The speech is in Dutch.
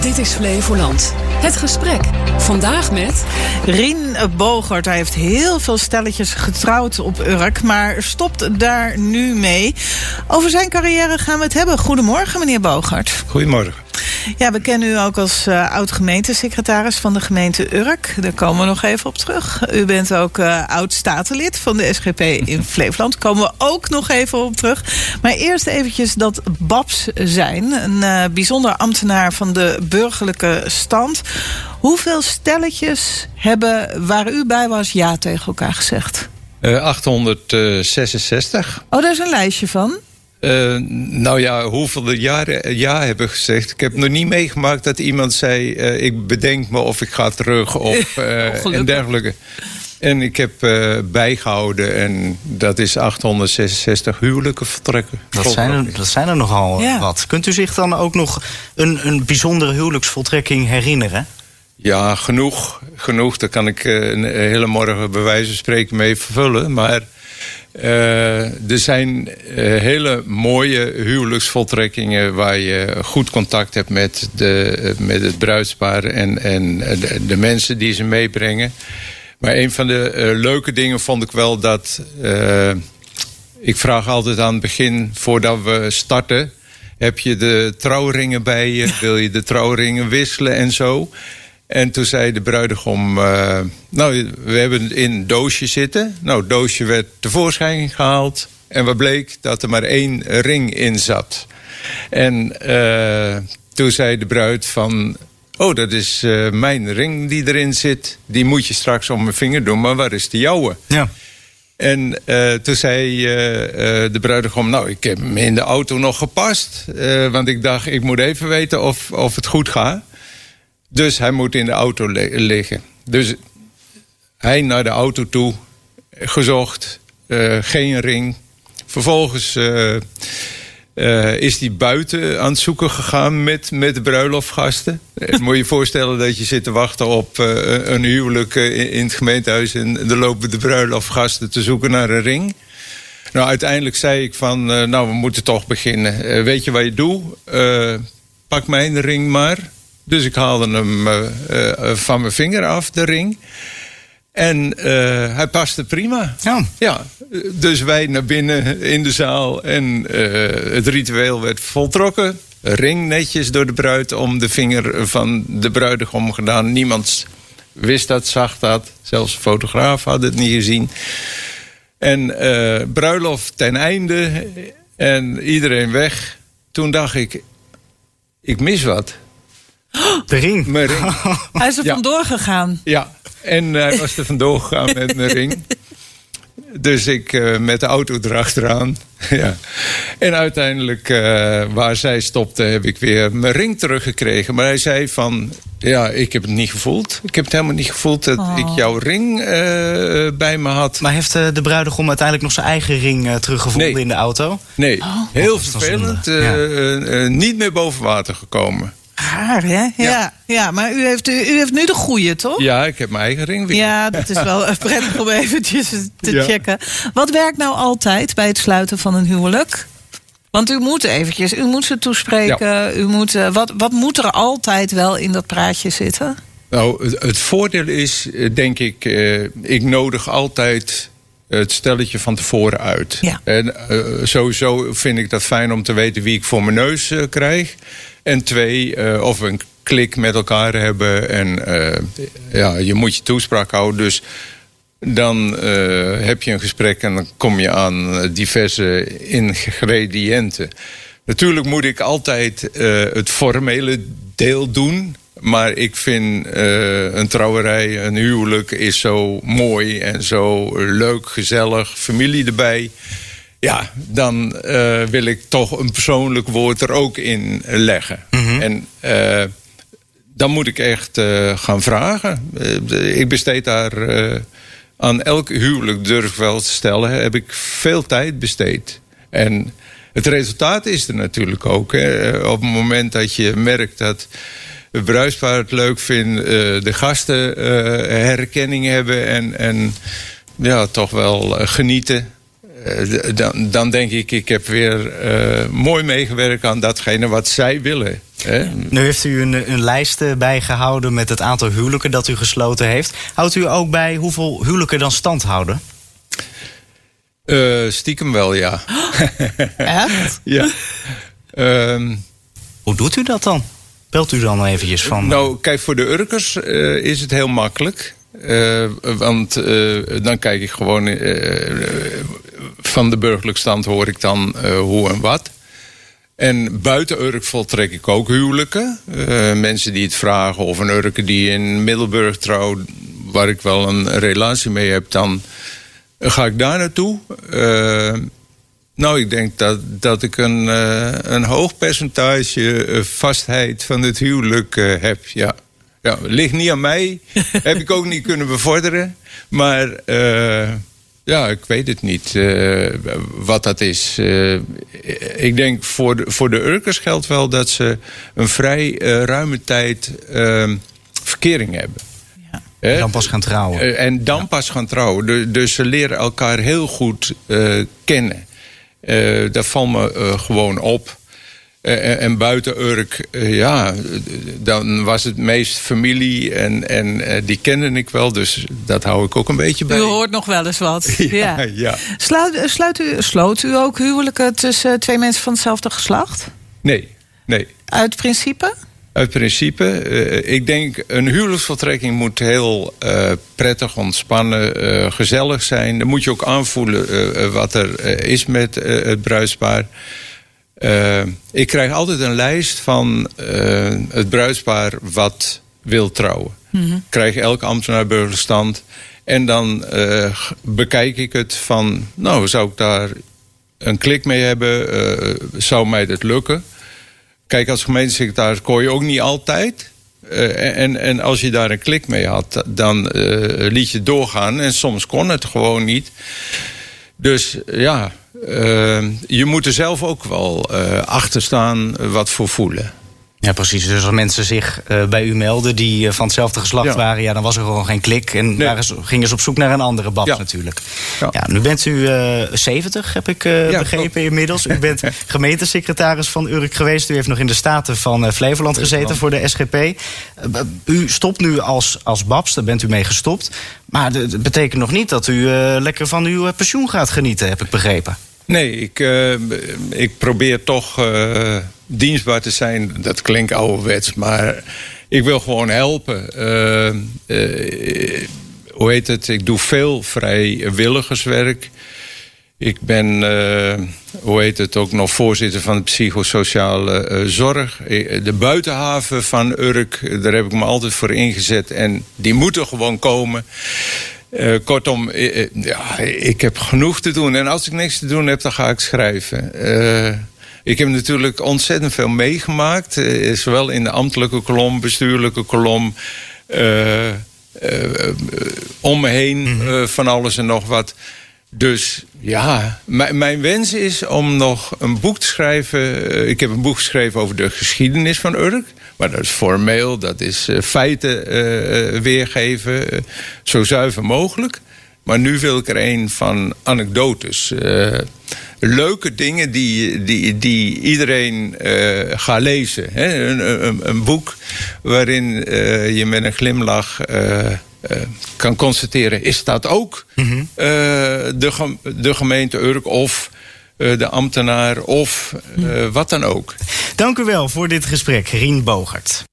Dit is Flevoland. Het gesprek. Vandaag met... Rien Bogert. Hij heeft heel veel stelletjes getrouwd op Urk, maar stopt daar nu mee. Over zijn carrière gaan we het hebben. Goedemorgen, meneer Bogert. Goedemorgen. Ja, we kennen u ook als uh, oud-gemeentesecretaris van de gemeente Urk. Daar komen we nog even op terug. U bent ook uh, oud-statenlid van de SGP in Flevoland. Daar komen we ook nog even op terug. Maar eerst eventjes dat Babs zijn. Een uh, bijzonder ambtenaar van de burgerlijke stand. Hoeveel stelletjes hebben waar u bij was ja tegen elkaar gezegd? 866. Oh, daar is een lijstje van? Uh, nou ja, hoeveel jaren ja hebben gezegd. Ik heb nog niet meegemaakt dat iemand zei... Uh, ik bedenk me of ik ga terug of uh, en dergelijke. En ik heb bijgehouden en dat is 866 huwelijken vertrekken. Dat zijn er, dat zijn er nogal ja. wat. Kunt u zich dan ook nog een, een bijzondere huwelijksvoltrekking herinneren? Ja, genoeg. Genoeg. Daar kan ik een hele morgen bij wijze van spreken mee vervullen. Maar... Uh, er zijn uh, hele mooie huwelijksvoltrekkingen waar je goed contact hebt met, de, met het bruidspaar en, en de, de, mensen die ze meebrengen. Maar een van de uh, leuke dingen vond ik wel dat. ik vraag altijd aan het begin, voordat we starten. Heb je de trouwringen bij je? Wil je de trouwringen wisselen en zo? En toen zei de bruidegom, uh, nou, we hebben in een doosje zitten. Nou, het doosje werd tevoorschijn gehaald. En wat bleek dat er maar één ring in zat. En uh, toen zei de bruid van... Oh, dat is uh, mijn ring die erin zit. Die moet je straks om mijn vinger doen, maar waar is de jouwe? Ja. En uh, toen zei uh, de bruidegom... nou, ik heb hem in de auto nog gepast. want ik dacht, ik moet even weten of, of het goed gaat. Dus hij moet in de auto liggen. Dus hij naar de auto toe, gezocht, uh, geen ring. Vervolgens uh, uh, is hij buiten aan het zoeken gegaan met, met de bruiloftgasten. moet je je voorstellen dat je zit te wachten op een huwelijk in het gemeentehuis... en er lopen de bruiloftgasten te zoeken naar een ring. Nou, uiteindelijk zei ik van, nou, we moeten toch beginnen. weet je wat je doet? pak mijn ring maar... Dus ik haalde hem uh, uh, van mijn vinger af, de ring. En uh, hij paste prima. Ja. ja. Dus wij naar binnen in de zaal. En het ritueel werd voltrokken. Ring netjes door de bruid om de vinger van de bruidegom gedaan. Niemand wist dat, zag dat. Zelfs de fotograaf had het niet gezien. En bruiloft ten einde. En iedereen weg. Toen dacht ik, ik mis wat. De ring. Mijn ring. Hij is er Ja. vandoor gegaan. Ja, en hij was er vandoor gegaan met mijn ring. Dus ik eh, met de auto erachteraan. ja. En uiteindelijk, eh, waar zij stopte, heb ik weer mijn ring teruggekregen. Maar hij zei van, ja, ik heb het niet gevoeld. Ik heb het helemaal niet gevoeld dat Oh. ik jouw ring eh, bij me had. Maar heeft de bruidegom uiteindelijk nog zijn eigen ring teruggevonden Nee. in de auto? Nee, heel dat is wel vervelend. eh, Ja. eh, eh, niet meer boven water gekomen. Raar, hè? Ja. ja. maar u heeft, u, heeft nu de goede, toch? Ja, ik heb mijn eigen ring. Ja, dat is wel prettig om eventjes te Ja. checken. Wat werkt nou altijd bij het sluiten van een huwelijk? Want u moet eventjes, u moet ze toespreken. U moet, eh, wat, wat moet er altijd wel in dat praatje zitten? Nou, het, het voordeel is, eh, denk ik, eh, ik nodig altijd het stelletje van tevoren uit. Ja. En eh, sowieso vind ik dat fijn om te weten wie ik voor mijn neus eh, krijg. En twee, eh, of we een klik met elkaar hebben. En ja, je moet je toespraak houden. Dus dan heb je een gesprek en dan kom je aan diverse ingrediënten. Natuurlijk moet ik altijd het formele deel doen. Maar ik vind eh, een trouwerij, een huwelijk is zo mooi en zo leuk, gezellig, familie erbij. Ja, dan eh, wil ik toch een persoonlijk woord er ook in leggen. En eh, dan moet ik echt gaan vragen. Ik besteed daar aan elk huwelijk, durf ik wel te stellen, heb ik veel tijd besteed. En het resultaat is er natuurlijk ook. Hè. Op het moment dat je merkt dat het bruidspaar het leuk vindt, eh, de gasten eh, herkenning hebben en, en ja, toch wel eh, genieten. dan, dan denk ik, ik heb weer mooi meegewerkt aan datgene wat zij willen. Hè? Nu heeft u een, een lijst bijgehouden met het aantal huwelijken dat u gesloten heeft. Houdt u ook bij hoeveel huwelijken dan stand houden? stiekem wel, ja. Echt? ja. Hoe doet u dat dan? U dan eventjes van... Nou, kijk, voor de Urkers is het heel makkelijk. Uh, want uh, dan kijk ik gewoon van de burgerlijk stand hoor ik dan hoe en wat. En buiten Urk voltrek ik ook huwelijken. mensen die het vragen of een Urke die in Middelburg trouwt, waar ik wel een relatie mee heb, dan ga ik daar naartoe. Nou, ik denk dat, dat ik een, een hoog percentage vastheid van het huwelijk heb, ja. Ja, ligt niet aan mij. Heb ik ook niet kunnen bevorderen. Maar uh, ja, ik weet het niet uh, wat dat is. Uh, ik denk voor de, voor de Urkers geldt wel dat ze een vrij ruime tijd ehm, verkering hebben. Ja. En dan pas gaan trouwen. en dan ja. pas gaan trouwen. Dus, dus ze leren elkaar heel goed kennen. Dat valt me gewoon op. Uh, en buiten Urk, uh, ja, dan was het meest familie en, en uh, die kende ik wel. Dus dat hou ik ook een beetje bij. U hoort nog wel eens wat. ja, ja. ja. Sluit, sluit u, sloot u ook huwelijken tussen twee mensen van hetzelfde geslacht? Nee, nee. Uit principe? Uit principe. ik denk, een huwelijksvoltrekking moet heel prettig, ontspannen, gezellig zijn. Dan moet je ook aanvoelen wat er is met het bruidspaar. Uh, ik krijg altijd een lijst van uh, het bruidspaar wat wil trouwen. Mm -hmm. Ik krijg elke ambtenaar burgerstand. En dan uh, bekijk ik het van, nou, zou ik daar een klik mee hebben? zou mij dat lukken? Kijk, als gemeentesecretaris kon je ook niet altijd. en, en als je daar een klik mee had, dan liet je doorgaan. En soms kon het gewoon niet. Dus ja, uh, je moet er zelf ook wel achter staan wat voor voelen. Ja, precies. Dus als mensen zich uh, bij u melden die van hetzelfde geslacht ja. waren, ja, dan was er gewoon geen klik. En nee. gingen ze op zoek naar een andere bab ja. natuurlijk. Ja. ja. nu bent u 70, heb ik begrepen inmiddels. U bent gemeentesecretaris van Urk geweest. U heeft nog in de Staten van Flevoland gezeten voor de SGP. u stopt nu als, als babs, daar bent u mee gestopt. Maar dat betekent nog niet dat u lekker van uw pensioen gaat genieten, heb ik begrepen. Nee, ik, ik probeer toch dienstbaar te zijn. Dat klinkt ouderwets, maar ik wil gewoon helpen. Uh, hoe heet het? Ik doe veel vrijwilligerswerk. Ik ben, hoe heet het, ook nog voorzitter van de psychosociale zorg. De buitenhaven van Urk, daar heb ik me altijd voor ingezet. En die moeten gewoon komen. Kortom, ja, ik heb genoeg te doen. En als ik niks te doen heb, dan ga ik schrijven. Uh, ik heb natuurlijk ontzettend veel meegemaakt. zowel in de ambtelijke kolom, bestuurlijke kolom. om me heen -hmm. van alles en nog wat. Dus ja, mijn wens is om nog een boek te schrijven. Ik heb een boek geschreven over de geschiedenis van Urk. Maar dat is formeel, dat is feiten uh, weergeven, zo zuiver mogelijk. Maar nu wil ik er een van anekdotes. leuke dingen die, die, die iedereen gaat lezen. Hè? Een, een, een, boek waarin je met een glimlach kan constateren... is dat ook mm -hmm. de, de gemeente Urk of de ambtenaar of wat dan ook. Dank u wel voor dit gesprek, Rien Bogert.